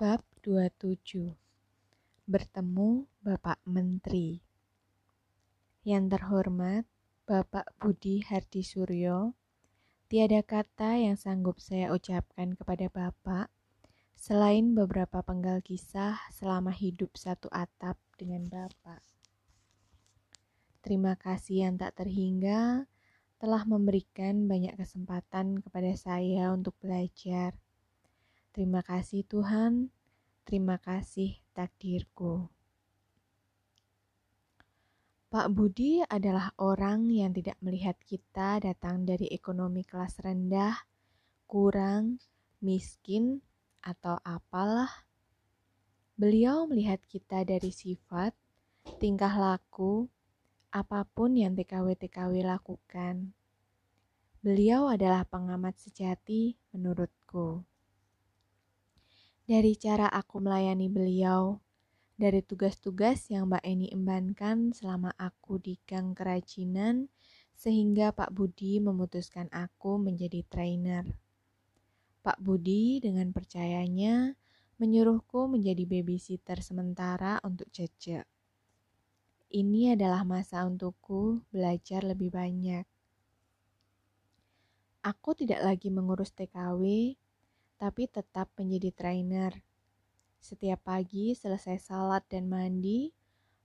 Bab 27 Bertemu Bapak Menteri. Yang terhormat Bapak Budi Hardi Suryo Tiada kata yang sanggup saya ucapkan kepada Bapak Selain beberapa penggal kisah selama hidup satu atap dengan Bapak. Terima kasih yang tak terhingga telah memberikan banyak kesempatan kepada saya untuk belajar Terima kasih Tuhan, terima kasih takdirku. Pak Budi adalah orang yang tidak melihat kita datang dari ekonomi kelas rendah, kurang, miskin, atau apalah. Beliau melihat kita dari sifat, tingkah laku, apa pun yang TKW-TKW lakukan. Beliau adalah pengamat sejati menurutku dari cara aku melayani beliau, dari tugas-tugas yang Mbak Eni embankan selama aku di Gang Kerajinan, sehingga Pak Budi memutuskan aku menjadi trainer. Pak Budi dengan percayanya menyuruhku menjadi babysitter sementara untuk Cece. Ini adalah masa untukku belajar lebih banyak. Aku tidak lagi mengurus TKW, tapi tetap menjadi trainer. Setiap pagi selesai salat dan mandi,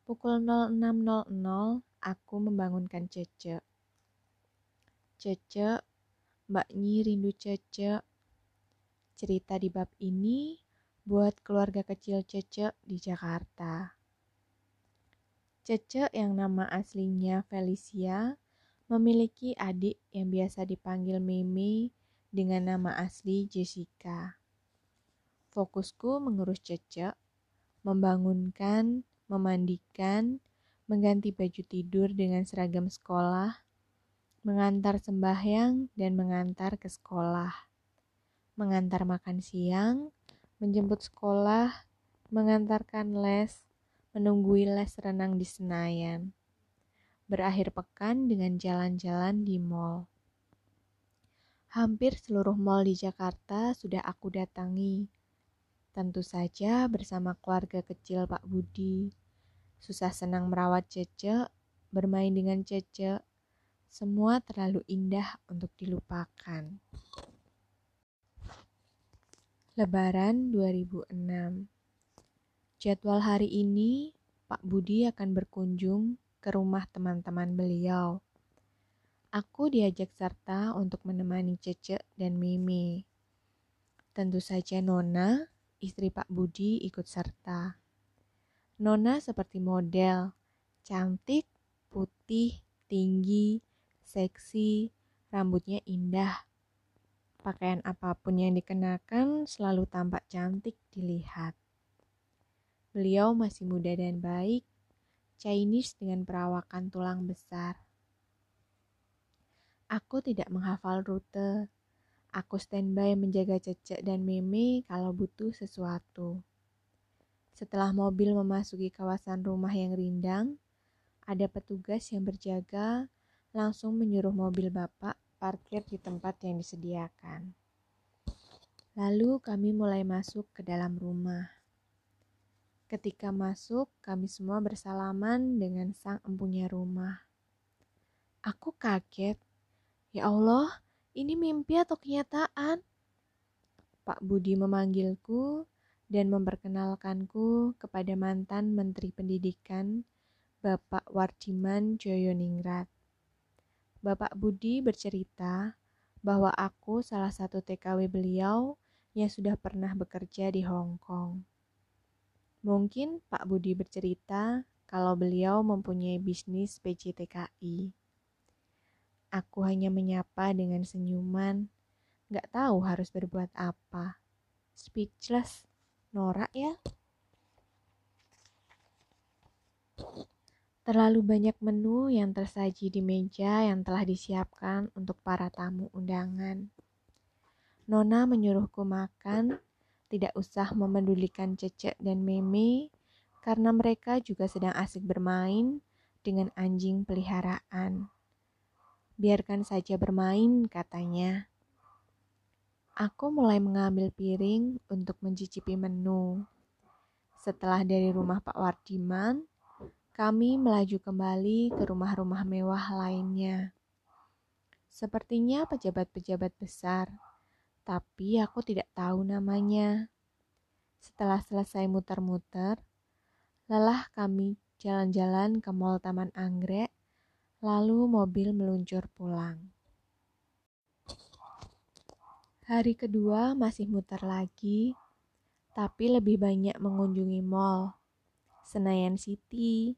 pukul 06.00 aku membangunkan Cece. Cece, Mbak Nyi rindu Cece. Cerita di bab ini buat keluarga kecil Cece di Jakarta. Cece yang nama aslinya Felicia memiliki adik yang biasa dipanggil Meme dengan nama asli Jessica. Fokusku mengurus Cece, membangunkan, memandikan, mengganti baju tidur dengan seragam sekolah, mengantar sembahyang dan mengantar ke sekolah, mengantar makan siang, menjemput sekolah, mengantarkan les, menunggui les renang di Senayan, berakhir pekan dengan jalan-jalan di mall. Hampir seluruh mal di Jakarta sudah aku datangi. Tentu saja bersama keluarga kecil Pak Budi. Susah senang merawat Cece, bermain dengan Cece, semua terlalu indah untuk dilupakan. Lebaran 2006 Jadwal hari ini, Pak Budi akan berkunjung ke rumah teman-teman beliau. Aku diajak serta untuk menemani Cece dan Mimi. Tentu saja Nona, istri Pak Budi ikut serta. Nona seperti model, cantik, putih, tinggi, seksi, rambutnya indah. Pakaian apa pun yang dikenakan selalu tampak cantik dilihat. Beliau masih muda dan baik, Chinese dengan perawakan tulang besar. Aku tidak menghafal rute. Aku standby menjaga Cece dan Meme kalau butuh sesuatu. Setelah mobil memasuki kawasan rumah yang rindang, ada petugas yang berjaga langsung menyuruh mobil bapak parkir di tempat yang disediakan. Lalu kami mulai masuk ke dalam rumah. Ketika masuk, kami semua bersalaman dengan sang empunya rumah. Aku kaget Ya Allah, ini mimpi atau kenyataan? Pak Budi memanggilku dan memperkenalkanku kepada mantan Menteri Pendidikan, Bapak Warjiman Joyoningrat. Bapak Budi bercerita bahwa aku salah satu TKW beliau yang sudah pernah bekerja di Hong Kong. Mungkin Pak Budi bercerita kalau beliau mempunyai bisnis PJTKI. Aku hanya menyapa dengan senyuman, gak tahu harus berbuat apa. Speechless, norak ya. Terlalu banyak menu yang tersaji di meja yang telah disiapkan untuk para tamu undangan. Nona menyuruhku makan, tidak usah memedulikan Cece dan Meme, karena mereka juga sedang asik bermain dengan anjing peliharaan. Biarkan saja bermain, katanya. aku mulai mengambil piring untuk mencicipi menu. Setelah dari rumah Pak Wardiman, kami melaju kembali ke rumah-rumah mewah lainnya. Sepertinya pejabat-pejabat besar, tapi aku tidak tahu namanya. Setelah selesai muter-muter, lelah kami jalan-jalan ke Mall Taman Anggrek, lalu mobil meluncur pulang. Hari kedua masih muter lagi, tapi lebih banyak mengunjungi mall. Senayan City,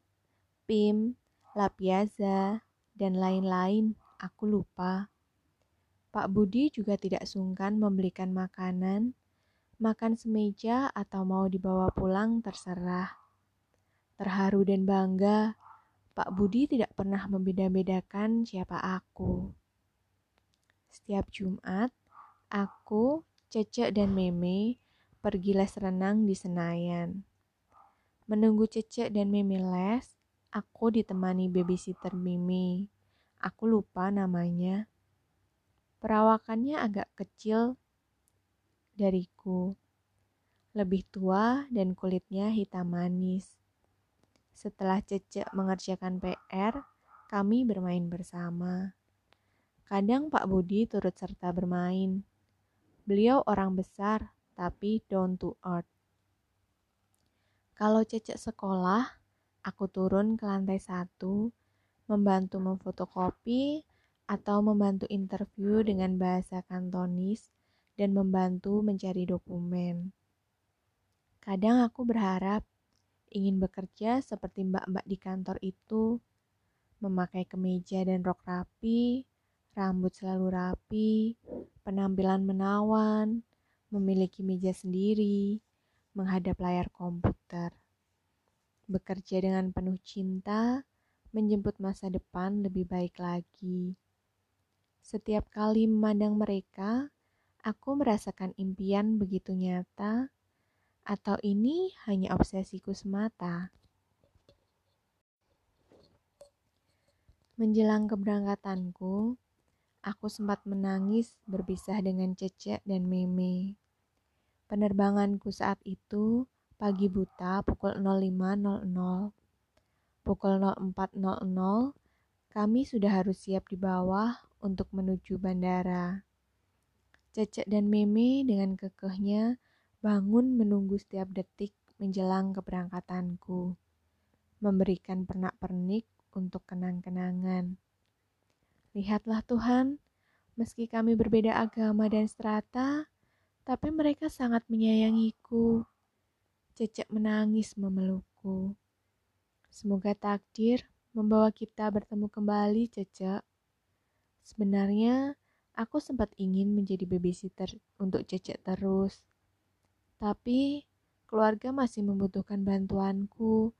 PIM, La Piazza, dan lain-lain, aku lupa. Pak Budi juga tidak sungkan membelikan makanan, makan semeja atau mau dibawa pulang terserah. Terharu dan bangga, Pak Budi tidak pernah membeda-bedakan siapa aku. Setiap Jumat, Aku, Cece, dan Meme pergi les renang di Senayan. Menunggu Cece dan Meme les, aku ditemani babysitter Mimi. Aku lupa namanya. Perawakannya agak kecil dariku. Lebih tua dan kulitnya hitam manis. Setelah Cece mengerjakan PR, kami bermain bersama. Kadang Pak Budi turut serta bermain. Beliau orang besar, tapi down to earth. Kalau cecek sekolah, aku turun ke lantai satu, membantu memfotokopi atau membantu interview dengan bahasa kantonis dan membantu mencari dokumen. Kadang aku berharap ingin bekerja seperti mbak-mbak di kantor itu, memakai kemeja dan rok rapi, rambut selalu rapi, penampilan menawan, memiliki meja sendiri, menghadap layar komputer. Bekerja dengan penuh cinta, menjemput masa depan lebih baik lagi. Setiap kali memandang mereka, aku merasakan impian begitu nyata, atau ini hanya obsesiku semata. Menjelang keberangkatanku, Aku sempat menangis berpisah dengan Cece dan Meme. Penerbanganku saat itu pagi buta pukul 05.00. Pukul 04.00 kami sudah harus siap di bawah untuk menuju bandara. Cece dan Meme dengan kekehnya bangun menunggu setiap detik menjelang keberangkatanku, memberikan pernak-pernik untuk kenang-kenangan. Lihatlah Tuhan, meski kami berbeda agama dan strata, tapi mereka sangat menyayangiku. Cecek menangis memelukku. Semoga takdir membawa kita bertemu kembali, Cecek. Sebenarnya, aku sempat ingin menjadi babysitter untuk Cecek terus. Tapi, keluarga masih membutuhkan bantuanku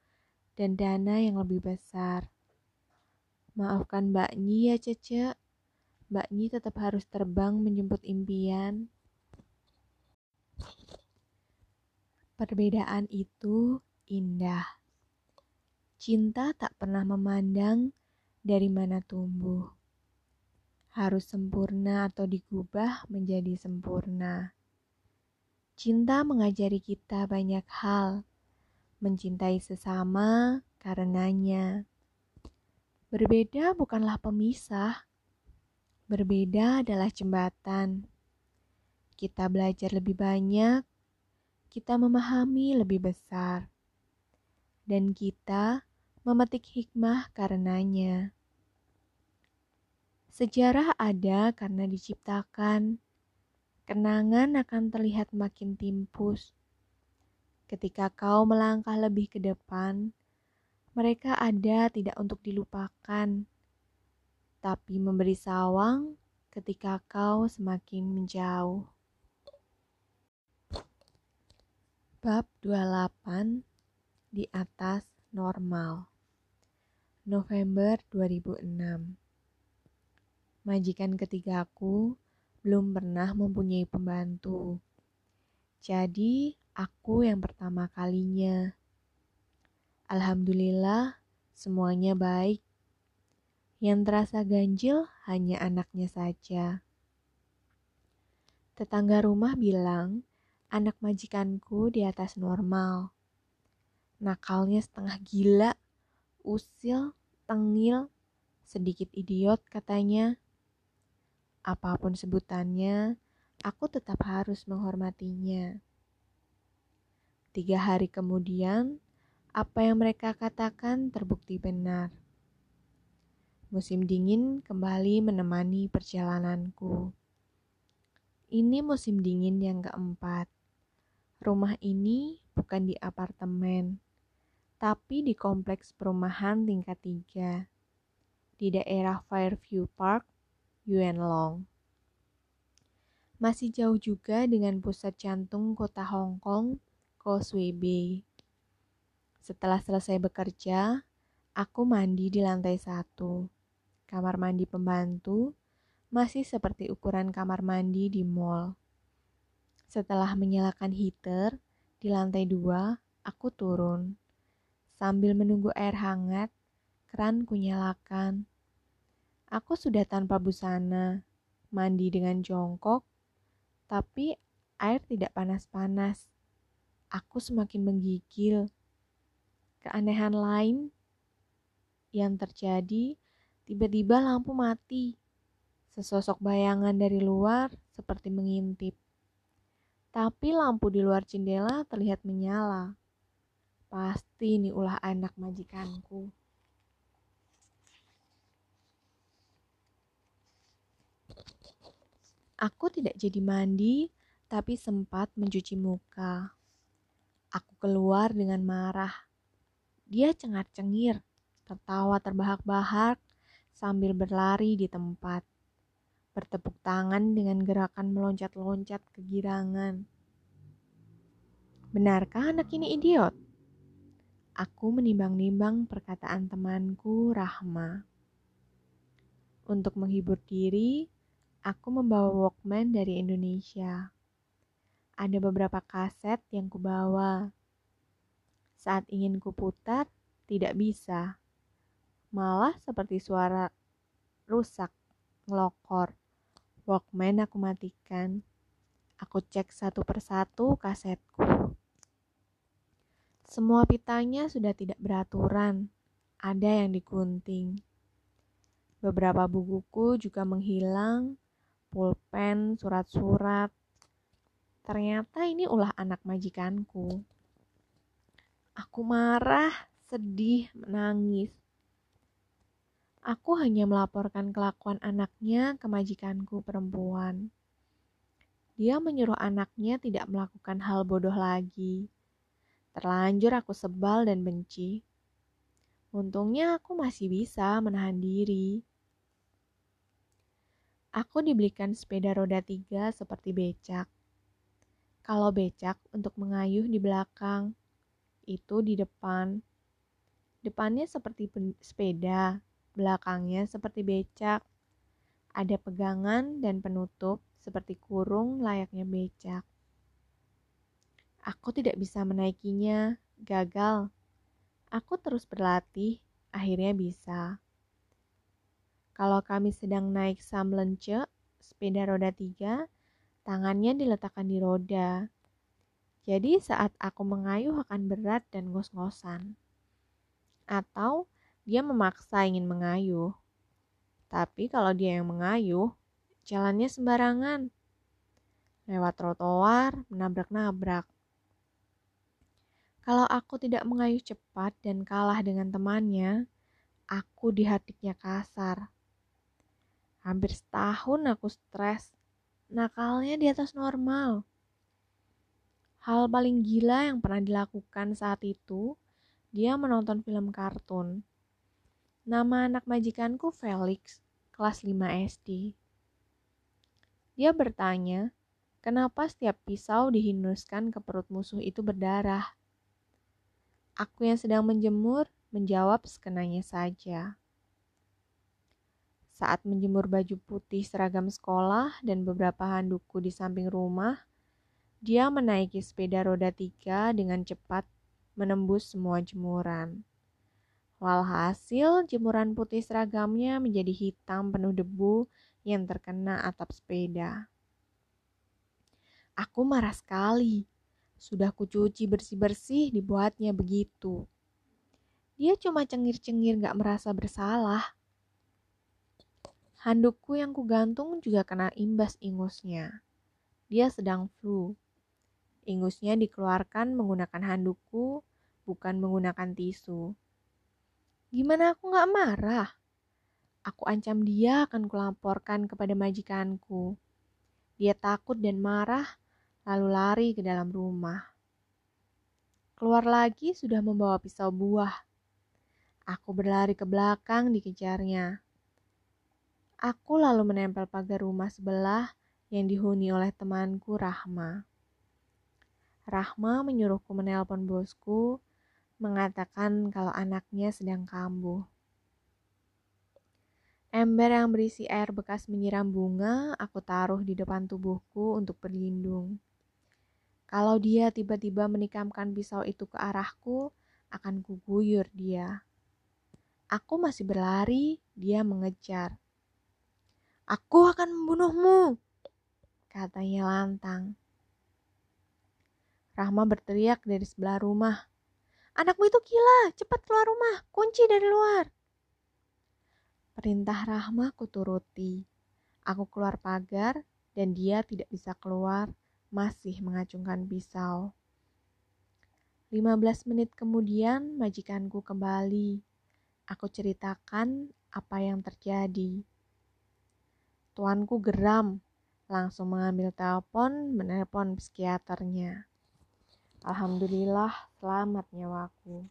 dan dana yang lebih besar. Maafkan Mbak Nyi ya Cece. Mbak Nyi tetap harus terbang menjemput impian. Perbedaan itu indah. Cinta tak pernah memandang dari mana tumbuh. Harus sempurna atau digubah menjadi sempurna. Cinta mengajari kita banyak hal, mencintai sesama karenanya. Berbeda bukanlah pemisah, berbeda adalah jembatan. Kita belajar lebih banyak, kita memahami lebih besar, dan kita memetik hikmah karenanya. Sejarah ada karena diciptakan, kenangan akan terlihat makin timpus. Ketika kau melangkah lebih ke depan, mereka ada tidak untuk dilupakan, tapi memberi sawang ketika kau semakin menjauh. Bab 28 di atas normal. November 2006. Majikan ketigaku belum pernah mempunyai pembantu. Jadi, aku yang pertama kalinya Alhamdulillah, semuanya baik. Yang terasa ganjil hanya anaknya saja. Tetangga rumah bilang, anak majikanku di atas normal. Nakalnya setengah gila, usil, tengil, sedikit idiot katanya. Apa pun sebutannya, aku tetap harus menghormatinya. Tiga hari kemudian, apa yang mereka katakan terbukti benar. Musim dingin kembali menemani perjalananku. Ini musim dingin yang keempat. Rumah ini bukan di apartemen, tapi di kompleks perumahan tingkat tiga di daerah Fairview Park, Yuen Long. Masih jauh juga dengan pusat jantung kota Hong Kong, Causeway Bay. Setelah selesai bekerja, aku mandi di lantai satu kamar mandi pembantu masih seperti ukuran kamar mandi di mall. Setelah menyalakan heater di lantai dua, aku turun. Sambil menunggu air hangat, keran kunyalakan. Aku sudah tanpa busana, mandi dengan jongkok, tapi air tidak panas-panas. Aku semakin menggigil. Keanehan lain yang terjadi Tiba-tiba lampu mati. Sesosok bayangan dari luar seperti mengintip. Tapi lampu di luar jendela terlihat menyala. Pasti ini ulah anak majikanku. Aku tidak jadi mandi, tapi sempat mencuci muka. Aku keluar dengan marah. Dia cengar-cengir, tertawa terbahak-bahak, sambil berlari di tempat, bertepuk tangan dengan gerakan meloncat-loncat kegirangan. Benarkah anak ini idiot? Aku menimbang-nimbang perkataan temanku Rahma. Untuk menghibur diri, aku membawa Walkman dari Indonesia. Ada beberapa kaset yang kubawa. Saat ingin kuputar, tidak bisa malah seperti suara rusak, ngelokor. Walkman aku matikan. Aku cek satu persatu kasetku. Semua pitanya sudah tidak beraturan, ada yang digunting. Beberapa bukuku juga menghilang, pulpen, surat-surat. Ternyata ini ulah anak majikanku. Aku marah, sedih, menangis. Aku hanya melaporkan kelakuan anaknya ke majikanku perempuan. Dia menyuruh anaknya tidak melakukan hal bodoh lagi. Terlanjur aku sebal dan benci. Untungnya aku masih bisa menahan diri. Aku dibelikan sepeda roda tiga seperti becak. Kalau becak untuk mengayuh di belakang, itu di depan. Depannya seperti sepeda, belakangnya seperti becak. Ada pegangan dan penutup seperti kurung layaknya becak. Aku tidak bisa menaikinya, gagal. Aku terus berlatih, akhirnya bisa. Kalau kami sedang naik samlence, sepeda roda tiga, tangannya diletakkan di roda. Jadi saat aku mengayuh akan berat dan ngos-ngosan. Atau dia memaksa ingin mengayuh. Tapi kalau dia yang mengayuh, jalannya sembarangan. Lewat trotoar, menabrak-nabrak. Kalau aku tidak mengayuh cepat dan kalah dengan temannya, aku dihatiknya kasar. Hampir setahun aku stres, nakalnya di atas normal. Hal paling gila yang pernah dilakukan saat itu, dia menonton film kartun. Nama anak majikanku Felix, kelas 5 SD. Dia bertanya, kenapa setiap pisau dihinuskan ke perut musuh itu berdarah? Aku yang sedang menjemur menjawab sekenanya saja. Saat menjemur baju putih seragam sekolah dan beberapa handukku di samping rumah, dia menaiki sepeda roda tiga dengan cepat menembus semua jemuran. Walhasil, jemuran putih seragamnya menjadi hitam penuh debu yang terkena atap sepeda. Aku marah sekali. Sudah kucuci bersih-bersih dibuatnya begitu. Dia cuma cengir-cengir gak merasa bersalah. Handukku yang kugantung juga kena imbas ingusnya. Dia sedang flu. Ingusnya dikeluarkan menggunakan handukku, bukan menggunakan tisu. Gimana aku gak marah? Aku ancam dia akan kulaporkan kepada majikanku. Dia takut dan marah, lalu lari ke dalam rumah. Keluar lagi sudah membawa pisau buah. Aku berlari ke belakang dikejarnya. Aku lalu menempel pagar rumah sebelah yang dihuni oleh temanku Rahma. Rahma menyuruhku menelpon bosku, mengatakan kalau anaknya sedang kambuh. Ember yang berisi air bekas menyiram bunga aku taruh di depan tubuhku untuk berlindung. Kalau dia tiba-tiba menikamkan pisau itu ke arahku, akan kuguyur dia. Aku masih berlari, dia mengejar. Aku akan membunuhmu, katanya lantang. Rahma berteriak dari sebelah rumah. Anakmu itu gila, cepat keluar rumah, kunci dari luar. Perintah Rahma kuturuti. Aku keluar pagar dan dia tidak bisa keluar, masih mengacungkan pisau. 15 menit kemudian majikanku kembali. Aku ceritakan apa yang terjadi. Tuanku geram, langsung mengambil telepon, menelpon psikiaternya. Alhamdulillah, selamat nyawaku.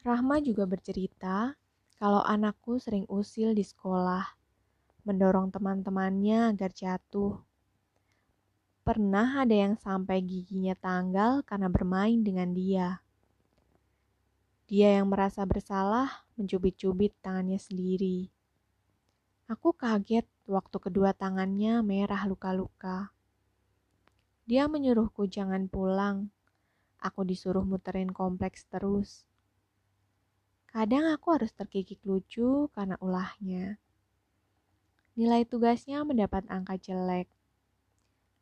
Rahma juga bercerita kalau anakku sering usil di sekolah, mendorong teman-temannya agar jatuh. Pernah ada yang sampai giginya tanggal karena bermain dengan dia. Dia yang merasa bersalah mencubit-cubit tangannya sendiri. Aku kaget waktu kedua tangannya merah luka-luka. Dia menyuruhku jangan pulang. Aku disuruh muterin kompleks terus. Kadang aku harus terkikik lucu karena ulahnya. Nilai tugasnya mendapat angka jelek.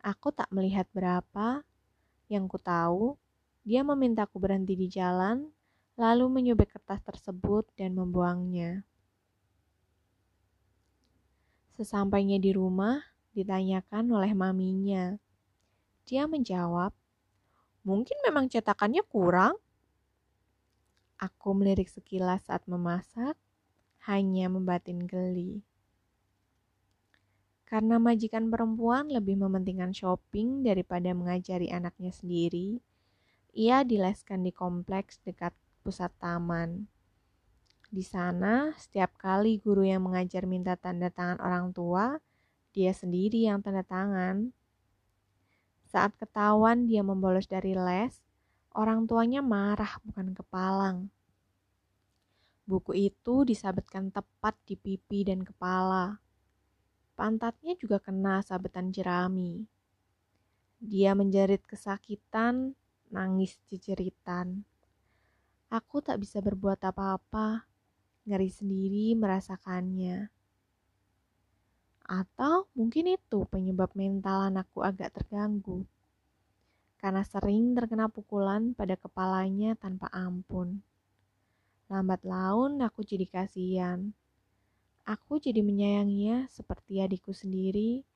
Aku tak melihat berapa. Yang ku tahu, dia memintaku berhenti di jalan lalu menyobek kertas tersebut dan membuangnya. Sesampainya di rumah, ditanyakan oleh maminya. Dia menjawab, mungkin memang cetakannya kurang. Aku melirik sekilas saat memasak, hanya membatin geli. Karena majikan perempuan lebih mementingkan shopping daripada mengajari anaknya sendiri, ia dileskan di kompleks dekat pusat taman. Di sana, setiap kali guru yang mengajar minta tanda tangan orang tua, dia sendiri yang tanda tangan. Saat ketahuan dia membolos dari les, orang tuanya marah bukan kepalang. Buku itu disabetkan tepat di pipi dan kepala. Pantatnya juga kena sabetan jerami. Dia menjerit kesakitan, nangis ciceritan. Aku tak bisa berbuat apa-apa, ngeri sendiri merasakannya. Atau mungkin itu penyebab mental anakku agak terganggu. Karena sering terkena pukulan pada kepalanya tanpa ampun. Lambat laun aku jadi kasihan. Aku jadi menyayanginya seperti adikku sendiri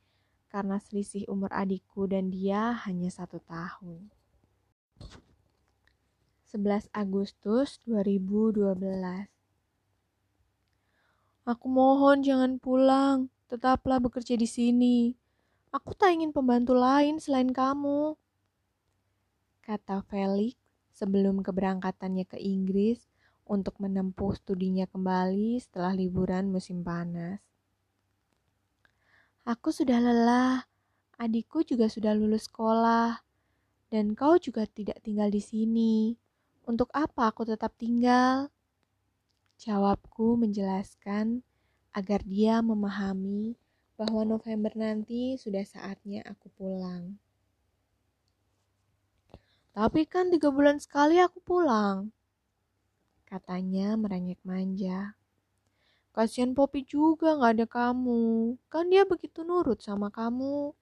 karena selisih umur adikku dan dia hanya satu tahun. 11 Agustus 2012 Aku mohon jangan pulang, tetaplah bekerja di sini. Aku tak ingin pembantu lain selain kamu. Kata Felix sebelum keberangkatannya ke Inggris untuk menempuh studinya kembali setelah liburan musim panas. Aku sudah lelah, adikku juga sudah lulus sekolah, dan kau juga tidak tinggal di sini. Untuk apa aku tetap tinggal? Jawabku menjelaskan agar dia memahami bahwa November nanti sudah saatnya aku pulang. Tapi kan tiga bulan sekali aku pulang. Katanya merengek manja. Kasian Poppy juga gak ada kamu. Kan dia begitu nurut sama kamu.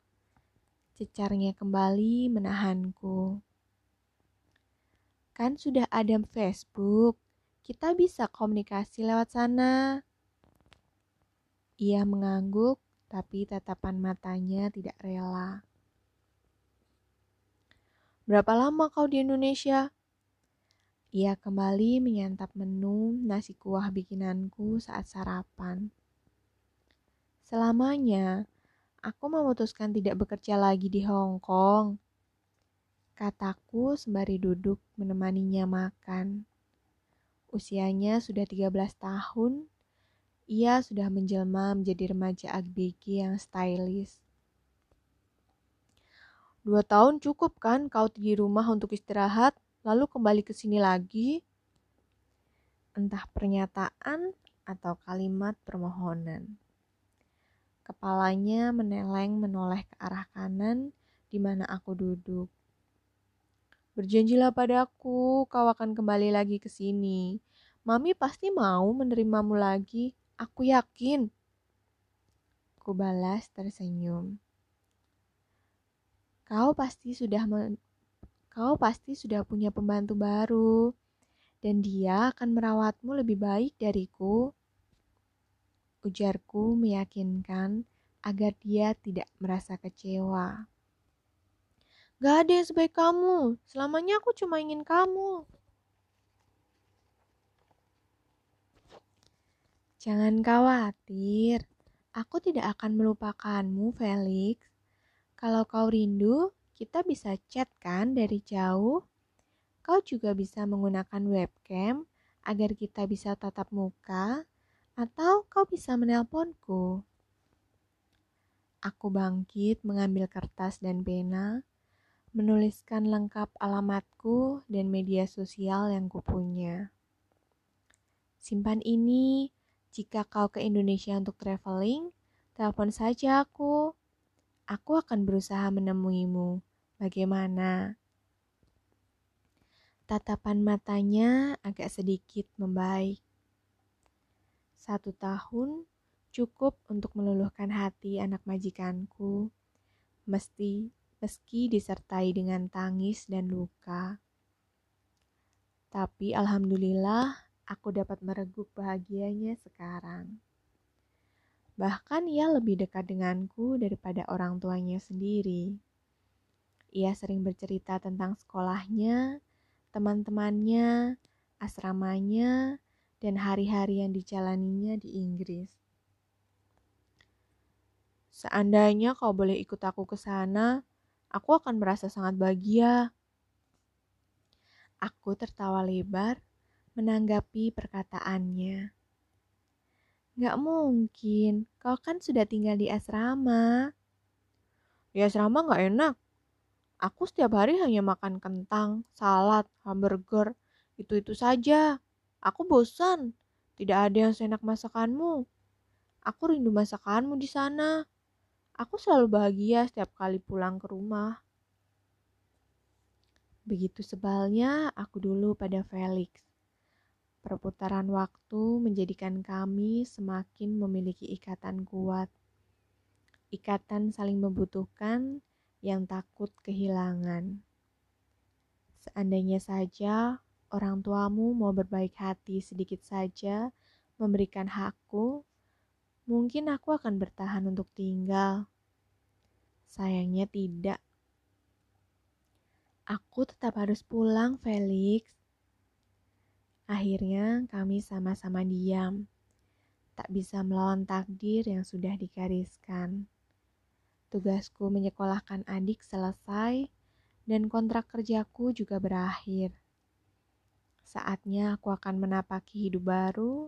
Cecarnya kembali menahanku. Kan sudah ada Facebook. Kita bisa komunikasi lewat sana. Ia mengangguk, tapi tatapan matanya tidak rela. Berapa lama kau di Indonesia? Ia kembali menyantap menu nasi kuah bikinanku saat sarapan. Selamanya, aku memutuskan tidak bekerja lagi di Hong Kong. Kataku sembari duduk menemaninya makan. Usianya sudah 13 tahun, ia sudah menjelma menjadi remaja ABG yang stylish. Dua tahun cukup kan kau di rumah untuk istirahat? lalu kembali ke sini lagi, entah pernyataan atau kalimat permohonan. Kepalanya meneleng menoleh ke arah kanan di mana aku duduk. Berjanjilah padaku, kau akan kembali lagi ke sini. Mami pasti mau menerimamu lagi, aku yakin. Ku balas tersenyum. Kau pasti sudah kau pasti sudah punya pembantu baru, dan dia akan merawatmu lebih baik dariku. Ujarku meyakinkan agar dia tidak merasa kecewa. Gak ada yang sebaik kamu, selamanya aku cuma ingin kamu. Jangan khawatir, aku tidak akan melupakanmu, Felix. Kalau kau rindu, kita bisa chat kan dari jauh. Kau juga bisa menggunakan webcam agar kita bisa tatap muka atau kau bisa menelponku. Aku bangkit mengambil kertas dan pena, menuliskan lengkap alamatku dan media sosial yang kupunya. Simpan ini, jika kau ke Indonesia untuk traveling, telepon saja aku. Aku akan berusaha menemuimu. Bagaimana? Tatapan matanya agak sedikit membaik. Satu tahun cukup untuk meluluhkan hati anak majikanku, mesti meski disertai dengan tangis dan luka. Tapi alhamdulillah aku dapat mereguk bahagianya sekarang. Bahkan ia lebih dekat denganku daripada orang tuanya sendiri. Ia sering bercerita tentang sekolahnya, teman-temannya, asramanya, dan hari-hari yang dijalaninya di Inggris. Seandainya kau boleh ikut aku ke sana, aku akan merasa sangat bahagia. Aku tertawa lebar menanggapi perkataannya. Gak mungkin, kau kan sudah tinggal di asrama. Di asrama gak enak, Aku setiap hari hanya makan kentang, salad, hamburger, itu-itu saja. Aku bosan. Tidak ada yang seenak masakanmu. Aku rindu masakanmu di sana. Aku selalu bahagia setiap kali pulang ke rumah. Begitu sebalnya aku dulu pada Felix. Perputaran waktu menjadikan kami semakin memiliki ikatan kuat. Ikatan saling membutuhkan yang takut kehilangan. Seandainya saja orang tuamu mau berbaik hati sedikit saja memberikan hakku, mungkin aku akan bertahan untuk tinggal. Sayangnya tidak. Aku tetap harus pulang, Felix. Akhirnya kami sama-sama diam, tak bisa melawan takdir yang sudah digariskan. Tugasku menyekolahkan adik selesai dan kontrak kerjaku juga berakhir. Saatnya aku akan menapaki hidup baru,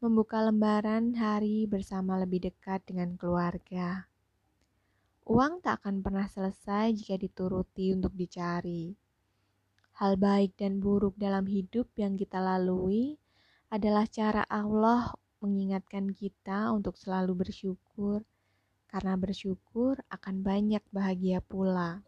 membuka lembaran hari bersama lebih dekat dengan keluarga. Uang tak akan pernah selesai jika dituruti untuk dicari. Hal baik dan buruk dalam hidup yang kita lalui adalah cara Allah mengingatkan kita untuk selalu bersyukur karena bersyukur akan banyak bahagia pula.